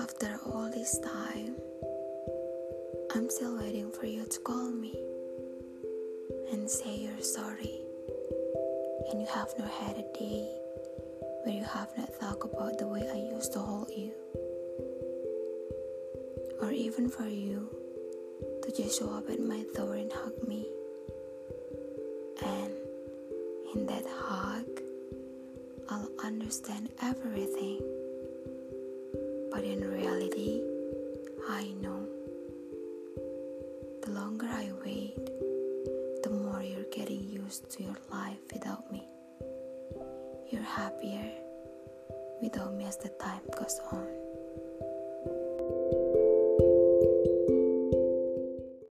After all this time, I'm still waiting for you to call me and say you're sorry. And you have not had a day where you have not thought about the way I used to hold you. Or even for you to just show up at my door and hug me. And in that hug, I'll understand everything. But in reality, I know the longer I wait, the more you're getting used to your life without me. You're happier without me as the time goes on.